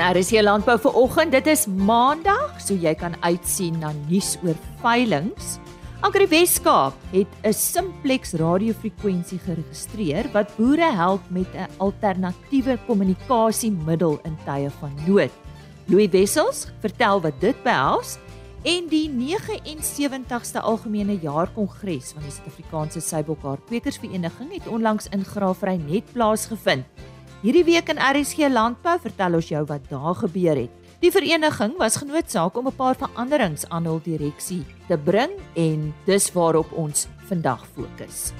in RC Landbou vir oggend. Dit is Maandag, so jy kan uitsien na nuus oor veilinge. Agri Weskaap het 'n simplex radiofrekwensie geregistreer wat boere help met 'n alternatiewe kommunikasiemiddel in tye van nood. Louis Wessels vertel wat dit behels en die 79ste algemene jaarkongres van die Suid-Afrikaanse Seibokhaar Kwekersvereniging het onlangs in Graafry net plaasgevind. Hierdie week in RSG Landbou vertel ons jou wat daar gebeur het. Die vereniging was genoodsaak om 'n paar veranderings aan hul direksie te bring en dis waarop ons vandag fokus.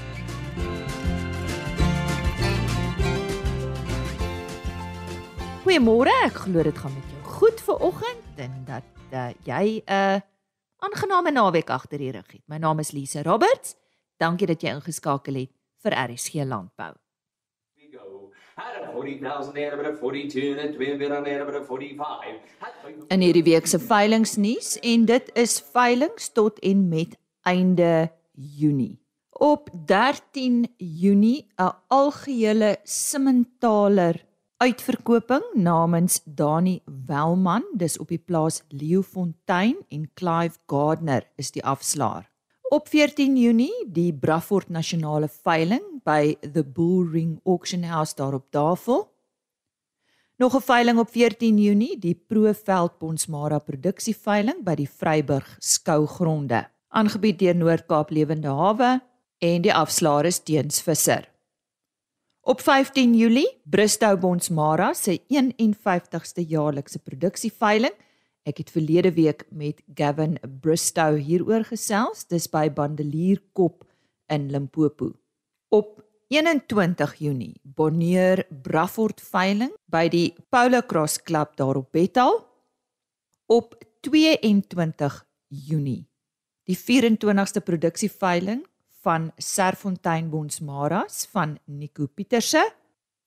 Goeiemôre, ek glo dit gaan met jou goed vir oggend en dat uh, jy 'n uh, aangename naweek agter die rug het. My naam is Lise Roberts. Dankie dat jy ingeskakel het vir RSG Landbou. In hierdie week se veilingnuus en dit is veilings tot en met einde Junie. Op 13 Junie 'n algehele Simmentaler uitverkoping namens Dani Welman, dis op die plaas Leeufontein en Clive Gardner is die afslaer. Op 14 Junie die Bravfort Nasionale Veiling by the Bull Ring Auction House daar op Tafel. Nog 'n veiling op 14 Junie, die Proveld Bonsmara Produksie Veiling by die Vryburg Skougronde, aangebied deur Noord-Kaap Lewende Hawe en die afslaer is Teens Visser. Op 15 Julie, Bristow Bonsmara se 51ste jaarlikse produksieveiling Ek het verlede week met Gavin Bristow hieroor gesels, dis by Bandelierkop in Limpopo. Op 21 Junie, Bonnier Bravfort veiling by die Polo Cross Club daar op Bethal. Op 22 Junie, die 24ste produksieveiling van Serfontein Bonsmaras van Nico Pieterse.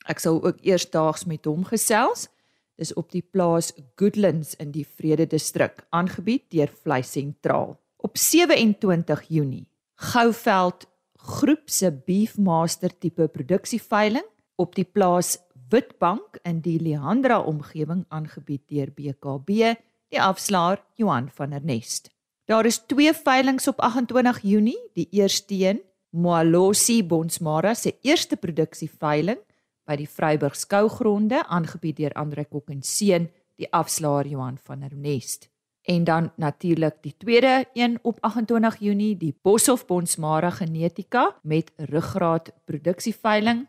Ek sal ook eersdaags met hom gesels is op die plaas Goodlands in die Vrede distrik aangebied deur Vleis Sentraal. Op 27 Junie, Gouveld groep se Beefmaster tipe produksieveiling op die plaas Witbank in die Leandra omgewing aangebied deur BKB, die afslaer Johan van der Nest. Daar is twee veilinge op 28 Junie, die eerste een Moalosi Bonsmara se eerste produksieveiling by die Vryburg skougronde aangebied deur Andre Kok en seun die afslaer Johan van der Nest. En dan natuurlik die tweede een op 28 Junie die Boshoff Bonsmara Genetika met ruggraat produksieveiling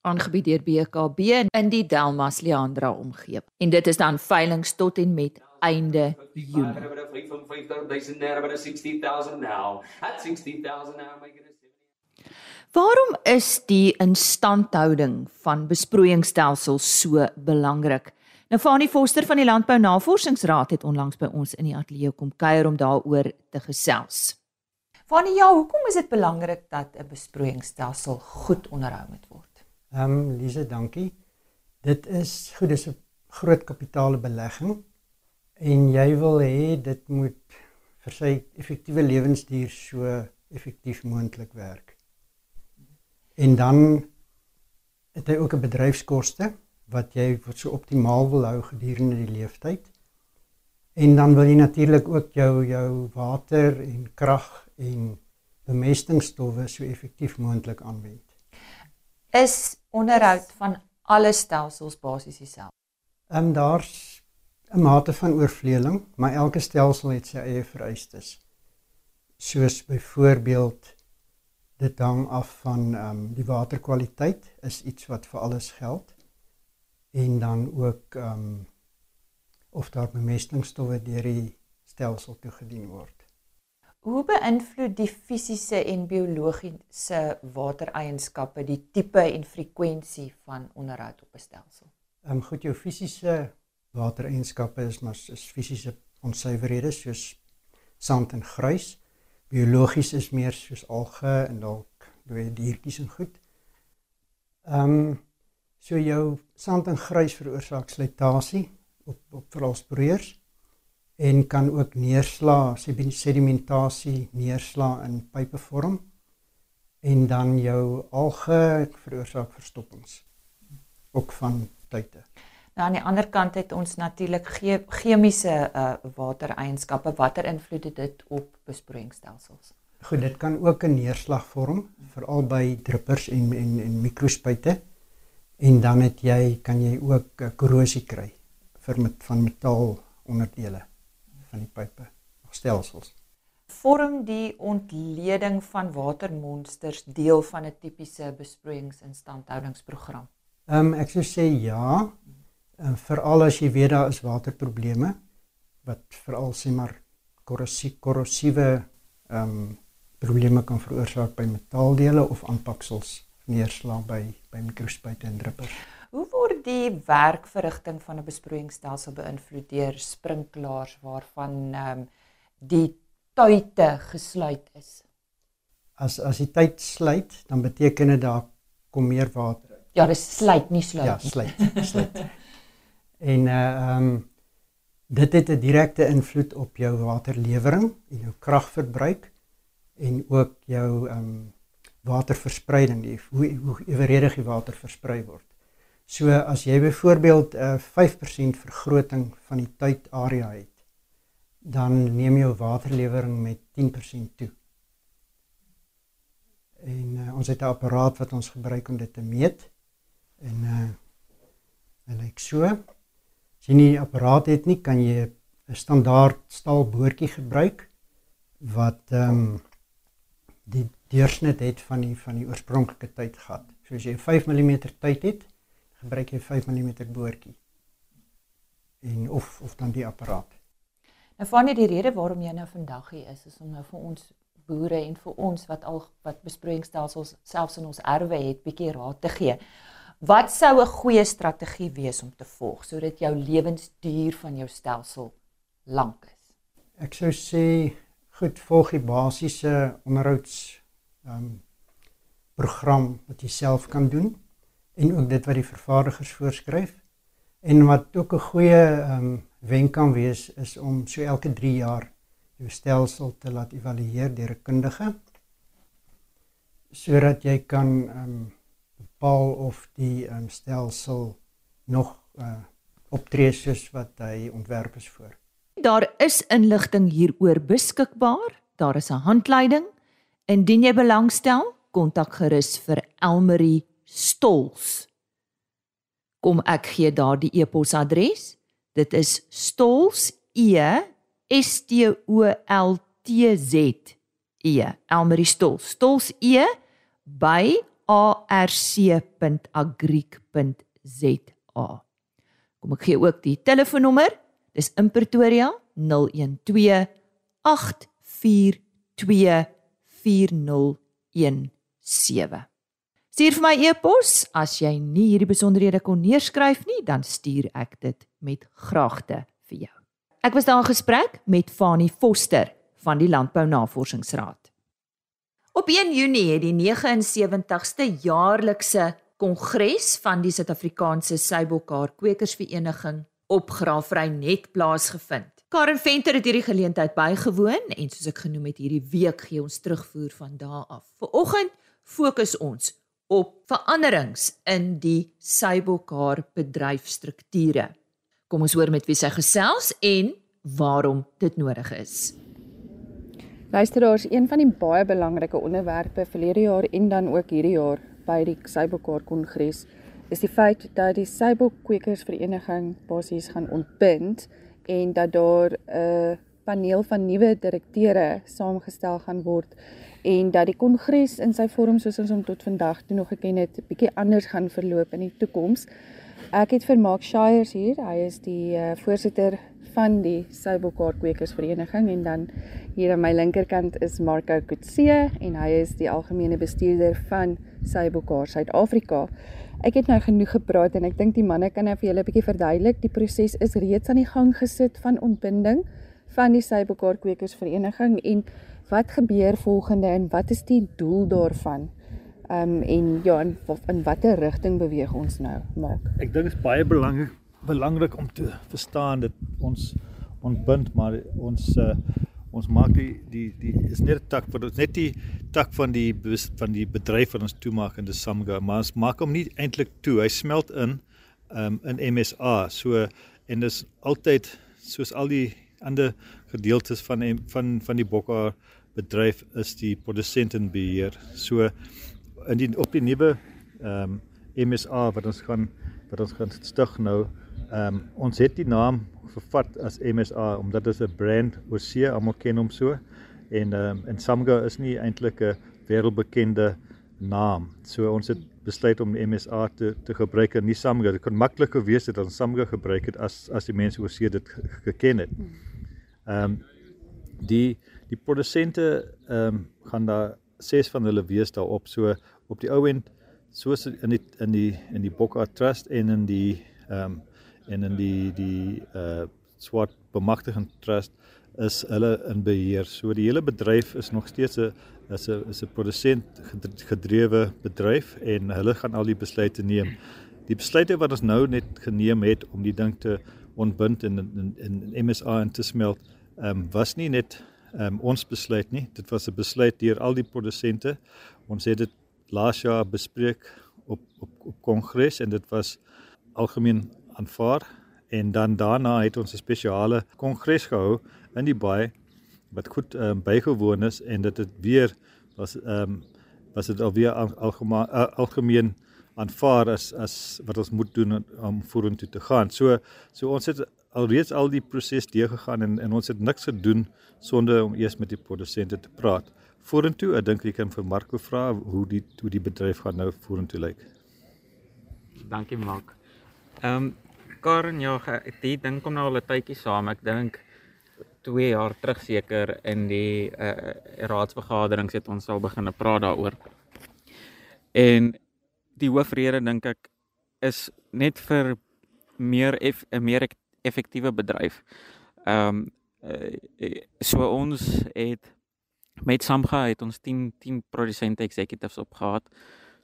aangebied deur BKB in die Delmas Leandra omgewing. En dit is dan veilings tot en met einde Junie. Waarom is die instandhouding van besproeiingsstelsels so belangrik? Nou Fanie Foster van die Landbou Navorsingsraad het onlangs by ons in die ateljee kom kuier om daaroor te gesels. Fanie, ja, hoekom is dit belangrik dat 'n besproeiingsstelsel goed onderhou moet word? Ehm um, Lise, dankie. Dit is goed, dis 'n groot kapitaalbelegging en jy wil hê dit moet vir sy effektiewe lewensduur so effektief moontlik werk. En dan het hy ook 'n bedryfskoste wat jy so optimaal wil hou gedurende die leeftyd. En dan wil jy natuurlik ook jou jou water en krag en bemestingsstowwe so effektief moontlik aanwend. Is onderhoud van alle stelsels basies dieselfde? Ehm daar's 'n mate van oorvleeling, maar elke stelsel het sy eie vereistes. Soos byvoorbeeld dit hang af van ehm um, die waterkwaliteit is iets wat vir alles geld en dan ook ehm um, of daar bemestingsstowwe deur die stelsel toegedien word. Hoe beïnvloed die fisiese en biologiese watereienskappe die tipe en frekwensie van onderhoud op 'n stelsel? Ehm um, goed jou fisiese watereienskappe is maar is fisiese onsuiverhede soos sand en gruis biologies is meer soos alge en dalk dooie diertjies en goed. Ehm um, so jou sand en grys veroorsaak slytasie op op veralsbreërs en kan ook neerslaa, sedimentasie neerslaa in pype vorm en dan jou alge veroorsaak verstoppings ook van tuite. Nou aan die ander kant het ons natuurlik ge chemiese uh, watereienskappe. Watter invloed het dit op besproeiingsstelsels? Goed, dit kan ook 'n neerslag vorm, veral by druppers en en en mikrospuite. En dan het jy kan jy ook uh, korrosie kry vir met van metaal onderdele van die pype of stelsels. Vorm die ontleding van watermonsters deel van 'n tipiese besproeiingsinstandhoudingsprogram? Ehm um, ek sou sê ja. En veral as jy weet daar is waterprobleme wat veral sê maar korrosie korrosiewe ehm um, probleme kan veroorsaak by metaaldele of aanpaksels neerslag by by mikrospuite en druppers. Hoe word die werkverrigting van 'n besproeiingsstelsel beïnvloed deur sprinklaars waarvan ehm um, die tuite gesluit is? As as die tyd sluit, dan beteken dit daar kom meer water. Ja, dis sluit, nie sluit ja. Ja, sluit, sluit. En uh um, dit het 'n direkte invloed op jou waterlewering en jou kragverbruik en ook jou um, waterverspreiding, die hoe hoe eweredig die water versprei word. So as jy byvoorbeeld 'n uh, 5% vergroting van die tydarea het, dan neem jou waterlewering met 10% toe. En uh, ons het 'n apparaat wat ons gebruik om dit te meet. En uh en ek so as jy nie 'n apparaat het nie, kan jy 'n standaard staal boortjie gebruik wat ehm um, die deursnit het van die van die oorspronklike tydgat. So as jy 5 mm tyd het, gebruik jy 5 mm boortjie. En of of dan die apparaat. Nou van die rede waarom jy nou vandag hier is, is om nou vir ons boere en vir ons wat al wat besproeiingsstelsels selfs in ons erwe het, bietjie raad te gee. Wat sou 'n goeie strategie wees om te volg sodat jou lewensduur van jou stelsel lank is? Ek sou sê goed volg die basiese onderhouds ehm um, program wat jy self kan doen en ook dit wat die vervaardigers voorskryf en wat ook 'n goeie ehm um, wenk kan wees is om so elke 3 jaar jou stelsel te laat evalueer deur 'n kundige sodat jy kan ehm um, bepaal of die um, stelsel nog uh, optree soos wat hy ontwerp is voor. Daar is inligting hieroor beskikbaar. Daar is 'n handleiding. Indien jy belangstel, kontak gerus vir Elmarie Stols. Kom ek gee daardie e-posadres. Dit is stols e s t o l t z e Elmarie Stols. Stols e by arc.agric.za. Kom ek gee ook die telefoonnommer. Dis in Pretoria 012 842 4017. Stuur vir my e-pos as jy nie hierdie besonderhede kon neerskryf nie, dan stuur ek dit met graagte vir jou. Ek was daar in gesprek met Fanie Foster van die Landbou Navorsingsraad. Op 1 Junie het die 79ste jaarlikse kongres van die Suid-Afrikaanse Seibokhaar Kwekersvereniging op Graafry net plaasgevind. Karen Venter het hierdie geleentheid bygewoon en soos ek genoem het hierdie week gee ons terugvoer van daar af. Viroggend fokus ons op veranderings in die Seibokhaar bedryfstrukture. Kom ons hoor met wie sy gesels en waarom dit nodig is. Luisteraars, een van die baie belangrike onderwerpe verlede jaar en dan ook hierdie jaar by die Seibokhaar Kongres is die feit dat die Seibok Kwekersvereniging basies gaan ontbind en dat daar 'n paneel van nuwe direkteure saamgestel gaan word en dat die kongres in sy vorm soos ons hom tot vandag toe nog geken het, bietjie anders gaan verloop in die toekoms. Ek het vir Mark Shires hier. Hy is die uh, voorsitter van die Seibokhaar Kwekersvereniging en dan hier aan my linkerkant is Marco Kutse en hy is die algemene bestuurder van Seibokhaar Suid-Afrika. Ek het nou genoeg gepraat en ek dink die manne kan nou vir julle 'n bietjie verduidelik. Die proses is reeds aan die gang gesit van ontbinding van die Seibokhaar Kwekersvereniging en wat gebeur volgende en wat is die doel daarvan? Ehm um, en ja, in, in watter rigting beweeg ons nou maak? Ek dink dit is baie belangrik belangrik om te verstaan dat ons ontbind maar ons uh, ons maak die die die is net 'n tak vir ons net die tak van die van die bedryf wat ons toemaak in die Samga maar ons maak hom nie eintlik toe hy smelt in um, in MSA. So en dis altyd soos al die ander gedeeltes van van van die bokkar bedryf is die produsentenbeheer. So in die op die nuwe ehm um, MSA wat ons gaan wat ons gaan stig nou. Ehm um, ons het die naam vervat as MSA omdat dit 'n brand oorsee almal ken hom so en ehm um, en Samga is nie eintlik 'n wêreldbekende naam. So ons het besluit om MSA te te gebruik en nie Samga. Dit kon makliker wees het as Samga gebruik het as as die mense oorsee dit geken het. Ehm um, die die produsente ehm um, gaan daar ses van hulle wees daarop so op die ou end soos in die in die in die Boka Trust en in die ehm um, en in die die uh swart bemagtiging trust is hulle in beheer. So die hele bedryf is nog steeds 'n is 'n is 'n produsent gedrewe bedryf en hulle gaan al die besluite neem. Die besluite wat ons nou net geneem het om die ding te ontbind in in in MSA en te smelt, ehm um, was nie net ehm um, ons besluit nie. Dit was 'n besluit deur al die produsente. Ons het dit laas jaar bespreek op op op kongres en dit was algemeen aanvaar en dan daarna het ons 'n spesiale kongres gehou in die baai wat goed um, bygewoon is en dit het weer was ehm um, was dit alweer algemeen algemeen aanvaar as as wat ons moet doen om vorentoe te gaan. So so ons het alreeds al die proses deur gegaan en en ons het niks gedoen sonder om eers met die produsente te praat. Vorentoe, ek dink ek kan vir Marco vra hoe die hoe die bedryf gaan nou vorentoe lyk. Dankie Mark. Ehm um, Karen ja, die ding kom nou al 'n tydjie saam. Ek dink 2 jaar terug seker in die uh, raadsvergaderings het ons al begin praat daaroor. En die hoofrede dink ek is net vir meer 'n meer effektiewe bedryf. Ehm um, so ons het met Samga het ons 10 10 produsente executives opgehad.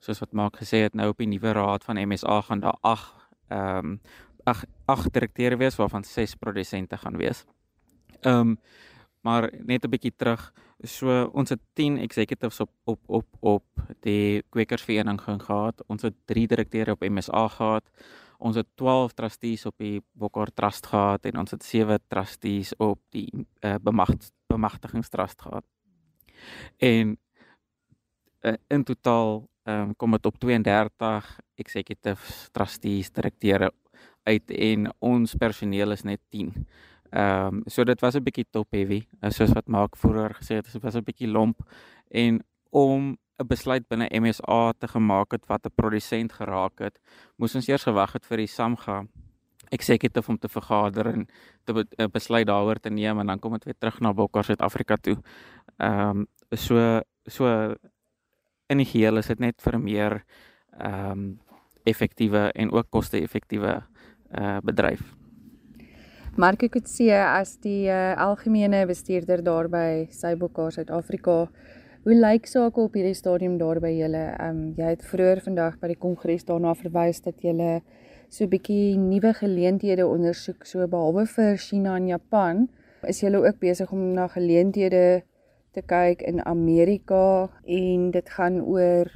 Soos wat Mark gesê het nou op die nuwe raad van MSA gaan daar 8 ehm um, ag ag direkteure wees waarvan 6 produsente gaan wees. Ehm um, maar net 'n bietjie terug, so ons het 10 executives op op op op die kwekersvereniging gehad. Ons het 3 direkteure op MSA gehad. Ons het 12 trustees op die Bokkar Trust gehad en ons het 7 trustees op die uh, bemagt, bemagtigingstrust gehad. En uh, in totaal um, kom dit op 32 executives, trustees, direkteure uit en ons personeel is net 10. Ehm um, so dit was 'n bietjie top heavy, uh, soos wat Mark vroeër gesê het, dit was 'n bietjie lomp en om 'n besluit binne MSA te gemaak het wat 'n produsent geraak het, moes ons eers gewag het vir die SAMGA executive om te vergader en te be besluit daaroor te neem en dan kom dit weer terug na Bokkar Suid-Afrika toe. Ehm um, so so in die geheel is dit net vir meer ehm um, effektiewe en ook koste-effektiewe uh bedryf. Het sê as die uh, algemene bestuurder daar by Sybokar Suid-Afrika Hoe lyk sake op hierdie stadium daar by julle? Ehm um, jy het vroeër vandag by die kongres daarna verwys dat julle so 'n bietjie nuwe geleenthede ondersoek so behalwe vir China en Japan. Is julle ook besig om na geleenthede te kyk in Amerika en dit gaan oor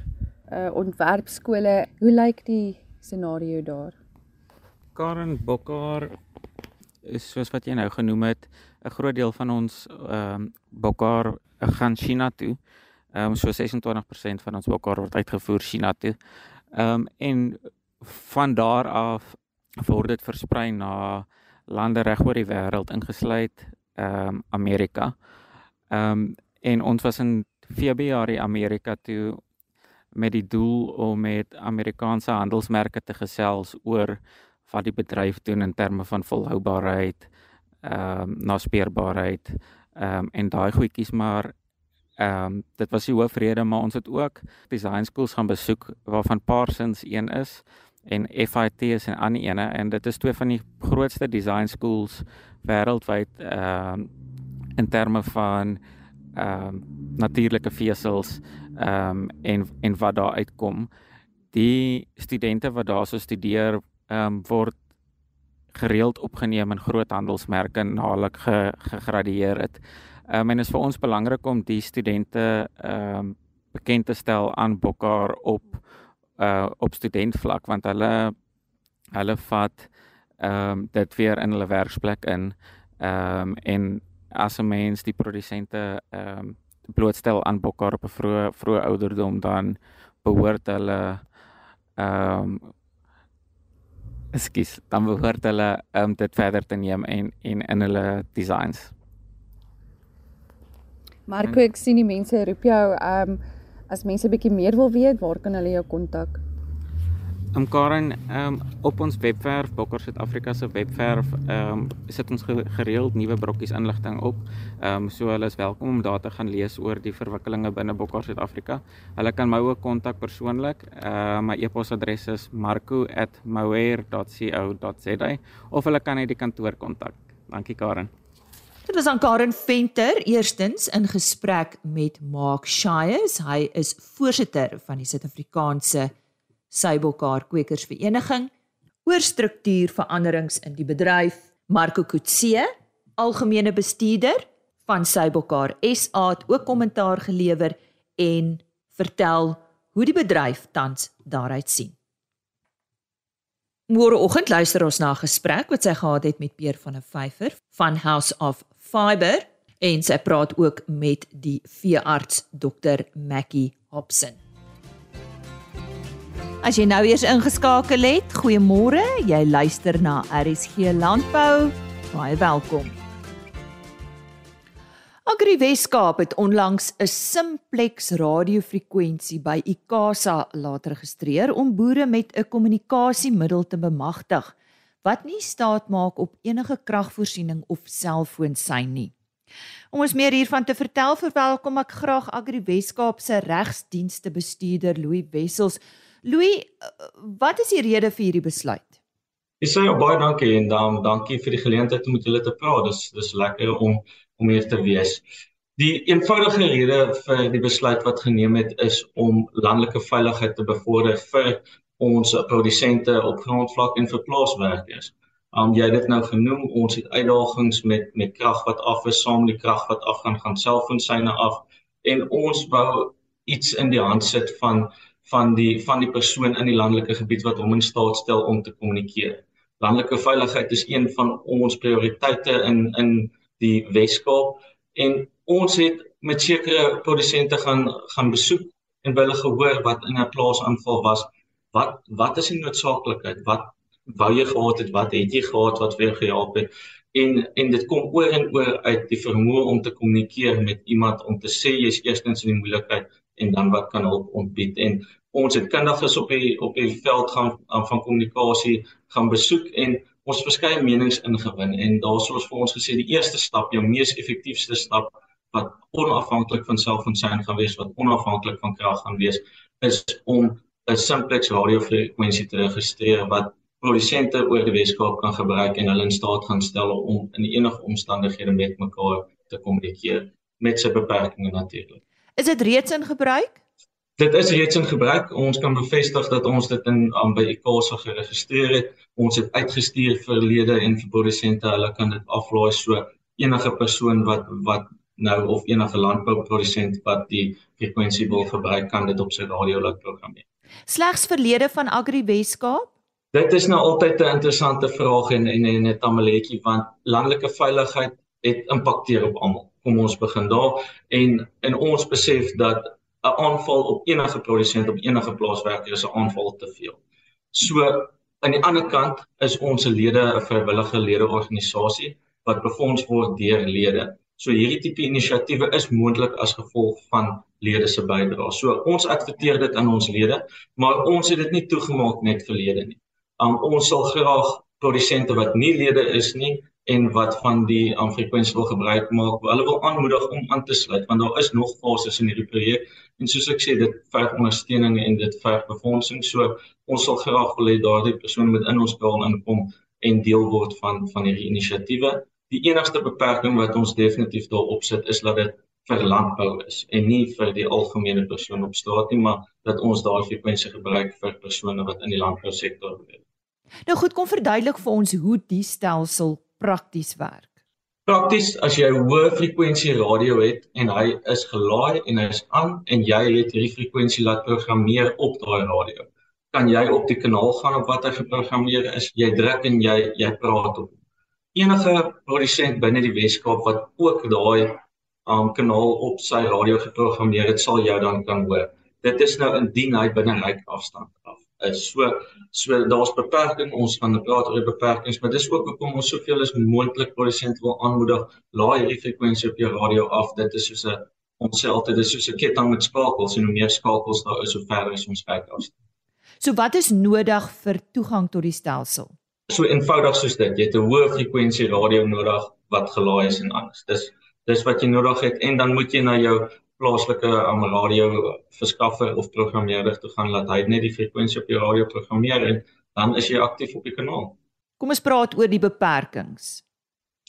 uh ontwerpskole. Hoe lyk die scenario daar? Karen Bokkar is soos wat jy nou genoem het, 'n groot deel van ons ehm um, Bokkar gaan China toe. Ehm um, so 26% van ons bokkar word uitgevoer China toe. Ehm um, en van daar af word dit versprei na lande reg oor die wêreld ingesluit ehm um, Amerika. Ehm um, en ons was in Februarie Amerika toe met die doel om met Amerikaanse handelsmerke te gesels oor wat die bedryf doen in terme van volhoubaarheid, ehm um, naspeurbaarheid ehm um, en daai goedjies maar ehm um, dit was die hoofrede maar ons het ook design schools gaan besoek waarvan Parsons een is en FIT is 'n ander ene en dit is twee van die grootste design schools wêreldwyd ehm um, in terme van ehm um, natuurlike vesels ehm um, en en wat daar uitkom. Die studente wat daar so studeer ehm um, word gereeld opgeneem in groothandelsmerke na hulle ge, gegradueer het. Ehm um, en is vir ons belangrik om die studente ehm um, bekend te stel aan Bokkar op uh op studentvlak want hulle hulle vat ehm um, dit weer in hulle werksplek in ehm um, en as 'n mens die produsente ehm um, blootstel aan bokkar op 'n vroeë vroeë ouderdom dan behoort hulle ehm um, Ekskuus, dan behoort hulle um, dit verder te neem en en in hulle designs. Marco, ek sien die mense roep jou um as mense bietjie meer wil weet, waar kan hulle jou kontak? Ehm um, Karen, ehm um, op ons webwerf Bokker Suid-Afrika se webwerf ehm um, sit ons gereeld nuwe brokkies inligting op. Ehm um, so hulle is welkom om daar te gaan lees oor die verwikkelinge binne Bokker Suid-Afrika. Hulle kan my ook kontak persoonlik. Ehm uh, my e-posadres is marco@mower.co.za of hulle kan net die kantoor kontak. Dankie Karen. Dit was aan Karen Venter eerstens in gesprek met Mark Shiers. Hy is voorsitter van die Suid-Afrikaanse Sybelkaar Kwekersvereniging oor struktuurveranderings in die bedryf. Marco Kutse, algemene bestuurder van Sybelkaar SA het ook kommentaar gelewer en vertel hoe die bedryf tans daaruit sien. Môreoggend luister ons na 'n gesprek wat sy gehad het met Peer van der Vyver van House of Fiber en sy praat ook met die veearts Dr Mackie Hobson. As jy nou eers ingeskakel het, goeiemôre. Jy luister na RSG Landbou. Baie welkom. Agri Weskaap het onlangs 'n simplex radiofrekwensie by ICASA laat registreer om boere met 'n kommunikasiemiddel te bemagtig wat nie staat maak op enige kragvoorsiening of selfoonsein nie. Om ons meer hiervan te vertel, verwelkom ek graag Agri Weskaap se regsdienste bestuurder Louis Wessels. Louis, wat is die rede vir hierdie besluit? Ek sê baie dankie en dan dankie vir die geleentheid om met julle te praat. Dis dis lekker om om hier te wees. Die eenvoudige rede vir die besluit wat geneem het is om landelike veiligheid te bevorder vir ons produsente op grondvlak en vir plaaswerkers. Um jy het dit nou genoem, ons het uitdagings met met krag wat af is, saam die krag wat afgaan gaan selfoonsyne af en ons wou iets in die hand sit van van die van die persoon in die landelike gebied wat hom in staat stel om te kommunikeer. Landelike veiligheid is een van ons prioriteite in in die Weskaap en ons het met sekere produsente gaan gaan besoek en hulle gehoor wat in 'n plaasaanval was. Wat wat is die noodsaaklikheid? Wat wou jy gehad het? Wat het jy gehad wat vir jou gehelp het? En en dit kom oor en oor uit die vermoë om te kommunikeer met iemand om te sê jy's eerstens in die moeilikheid en dan wat kan hulp ontbied en ons het kundiges op die op die veld gaan van kommunikasie gaan besoek en ons verskeie menings ingewin en daarsoos vir ons gesê die eerste stap jou mees effektiewste stap wat onafhanklik van selfonsein gaan wees wat onafhanklik van krag gaan wees is om 'n simplex radiofrekwensie te registreer wat produsente oor die Weskaap kan gebruik en hulle in staat gaan stel om in enige omstandighede met mekaar te kommunikeer met sy beperkings natuurlik. Is dit reeds in gebruik? Dit is reeds in gebruik. Ons kan bevestig dat ons dit in um, by ICASA geregistreer het. Ons het uitgestuur vir lede en vir produsente. Hulle kan dit aflaai so enige persoon wat wat nou of enige landbouprodusent wat die frekwensie wil gebruik kan dit op sy radio laat programmeer. Slegs verlede van Agri Weskaap? Dit is nou altyd 'n interessante vraag en en 'n tamaletjie want landelike veiligheid het impakteer op almal kom ons begin daar en en ons besef dat 'n aanval op enige produsent op enige plaaswerker is 'n aanval te veel. So aan die ander kant is ons lede 'n vrywillige ledeorganisasie wat befonds word deur lede. So hierdie tipe inisiatiewe is moontlik as gevolg van lede se bydrae. So ons adverteer dit aan ons lede, maar ons het dit nie toegemaak net vir lede nie. Um, ons sal graag produsente wat nie lede is nie en wat van die aanfrekwensie wil gebruik maak. Hulle wil aanmoedig om aan te sluit want daar is nog fases in hierdie projek en soos ek sê dit verg ondersteuning en dit verg befondsing. So ons sal graag wil hê daardie persone moet in ons taal inkom en deel word van van hierdie inisiatiewe. Die enigste beperking wat ons definitief daarop sit is dat dit vir landbou is en nie vir die algemene persoon op straat nie, maar dat ons daardie frekwensie gebruik vir persone wat in die landbousektor werk. Nou goed, kom verduidelik vir ons hoe die stelsel prakties werk? Prakties as jy hoë frekwensie radio het en hy is gelaai en hy is aan en jy het hierdie frekwensie laat programmeer op daai radio, kan jy op die kanaal gaan op wat hy geprogrammeer is. Jy druk en jy jy praat op. Enige produsent binne die Weskaap wat ook daai um kanaal op sy radio geprogrammeer het, sal jou dan kan hoor. Dit is nou indien hy binne ryk afstand af is. So so daar's beperking. Ons gaan praat oor die beperkings, maar dis ook hoekom ons soveel as moontlik produsente wil aanmoedig, laai hierdie frekwensie op jou radio af. Dit is soos 'n ons sê altyd dis soos 'n ketting met skakels en hoe meer skakels daar is, hoe verder is ons kyk afstand. So wat is nodig vir toegang tot die stelsel? So eenvoudig soos dit, jy het 'n hoë frekwensie radio nodig wat gelaai is en alles. Dis dis wat jy nodig het en dan moet jy na jou plaaslike um, radio verskaffer of programmeerder toe gaan laat hy net die frekwensie op jou radio programmeer en dan is jy aktief op die kanaal. Kom ons praat oor die beperkings.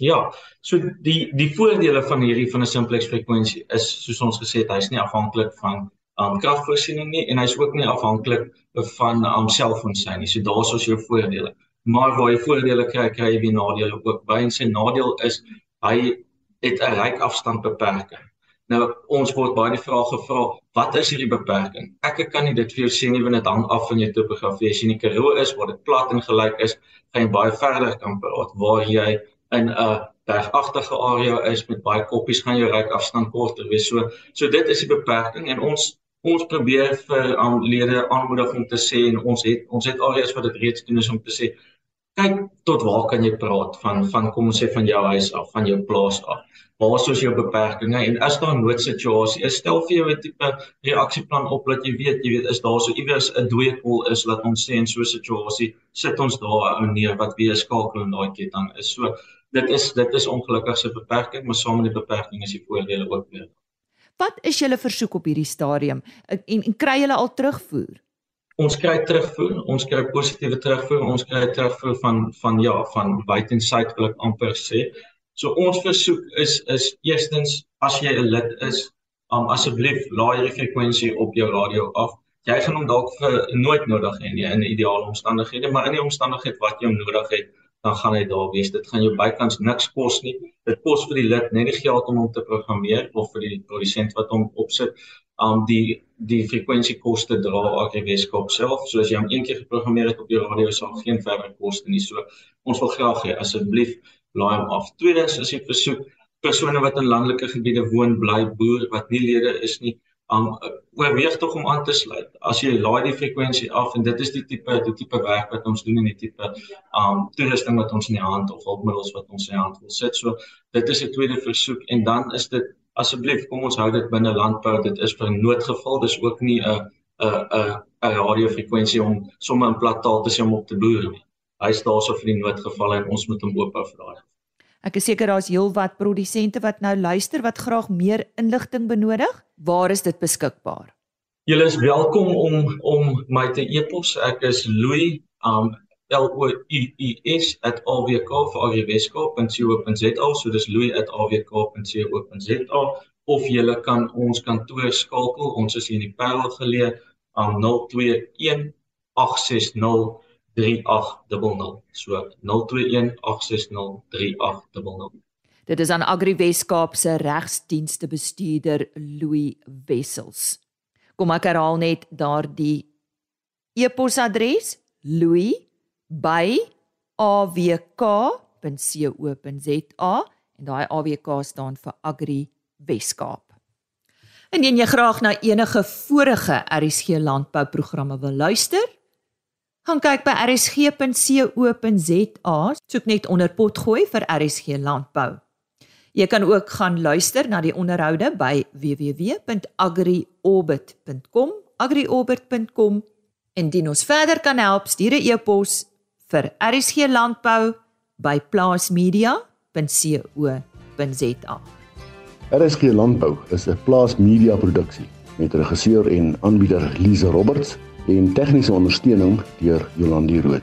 Ja, so die die voordele van hierdie van 'n simplex frekwensie is soos ons gesê het, hy's nie afhanklik van um kragvoorsiening nie en hy's ook nie afhanklik van um selfoon sy nie. So daar's ons jou voordele. Maar waar jy voordele kry, kry jy nadele ook. By en sy nadeel is hy het 'n ryk afstand beperking. Nou ons word baie die vraag gevra, wat is hierdie beperking? Ek kan nie dit vir jou sê nie want dit hang af van jou topografie. As jy in die Karoo is waar dit plat en gelyk is, gaan jy baie verder kan praat. Waar jy in 'n bergagtige area is met baie koppies gaan jou ryk afstand korter wees. So so dit is die beperking en ons ons probeer vir aan lede aanmoedig om te sê en ons het ons het areas wat dit reeds doen is om te sê kyk tot waar kan jy praat? Van van kom ons sê van jou huis af van jou plaas af. Waar is jou beperkings? En as daar 'n noodsituasie? Is stel vir jou 'n tipe reaksieplan op dat jy weet jy weet is daar so iewers 'n dooie kol is laat ons sê in so 'n situasie sit ons daar 'n ou neer wat weer skakel in daai ketting is. So dit is dit is ongelukkig se beperking maar saam met die beperking is die voordele ook weer. Wat is julle versoek op hierdie stadium? En, en kry julle al terugvoer? Ons kry terugvoer, ons kry positiewe terugvoer, ons kry terugvoer van van ja, van buitensyd wil ek amper sê. So ons versoek is is eerstens as jy 'n lid is, um, asseblief laai die frekwensie op jou radio af. Jy gaan hom dalk vir nooit nodig hê nie in ideale omstandighede, maar in die omstandigheid wat jy hom nodig het, dan gaan hy daar wees. Dit gaan jou bykans niks kos nie. Dit kos vir die lid net die geld om hom te programmeer of vir die produsent wat hom opsit um, die die frekwensiekoste dra die Weskaap self. So as jy hom een keer geprogrammeer het op jou radio sal geen verdere koste nie. So ons wil graag hê asseblief laai hom af. Tweedens is die versoek persone wat in landelike gebiede woon, bly, boer wat nie lede is nie, um oorweeg tog om aan te sluit. As jy laai die frekwensie af en dit is die tipe die tipe werk wat ons doen en die tipe um toerusting wat ons in die hand of hulpmiddels wat ons in die hand wil sit. So dit is 'n tweede versoek en dan is dit asseblief kom ons hou dit binne landbou. Dit is vir noodgeval. Dis ook nie 'n 'n 'n 'n radiofrekwensie om sommer in plat taal te sê om op te boer nie. Hy staan so vir die noodgevalle en ons moet hom oop hou vir daai. Ek is seker daar's heelwat produsente wat nou luister wat graag meer inligting benodig. Waar is dit beskikbaar? Julle is welkom om om my te e-pos. Ek is Louis um L O U I S @avk.co.za. So dis louis@avk.co.za of julle kan ons kantoor skakel. Ons is hier in die Parel geleë aan um, 021 860 3800. So 0218603800. Dit is aan Agri Weskaap se regsdienste bestuurder Louis Wessels. Kom ek herhaal net daardie e-posadres louis@avk.co.za en daai AWK staan vir Agri Weskaap. Indien jy graag na enige vorige RSG landbouprogramme wil luister, gaan kyk by rsg.co.za, soek net onder potgooi vir RSG landbou. Jy kan ook gaan luister na die onderhoude by www.agriorbit.com, agriorbit.com en dit ons verder kan help stuur 'n e-pos vir RSG landbou by plaasmedia.co.za. RSG landbou is 'n plaasmedia produksie met regisseur en aanbieder Lize Roberts en tegniese ondersteuning deur Jolandi Rooi.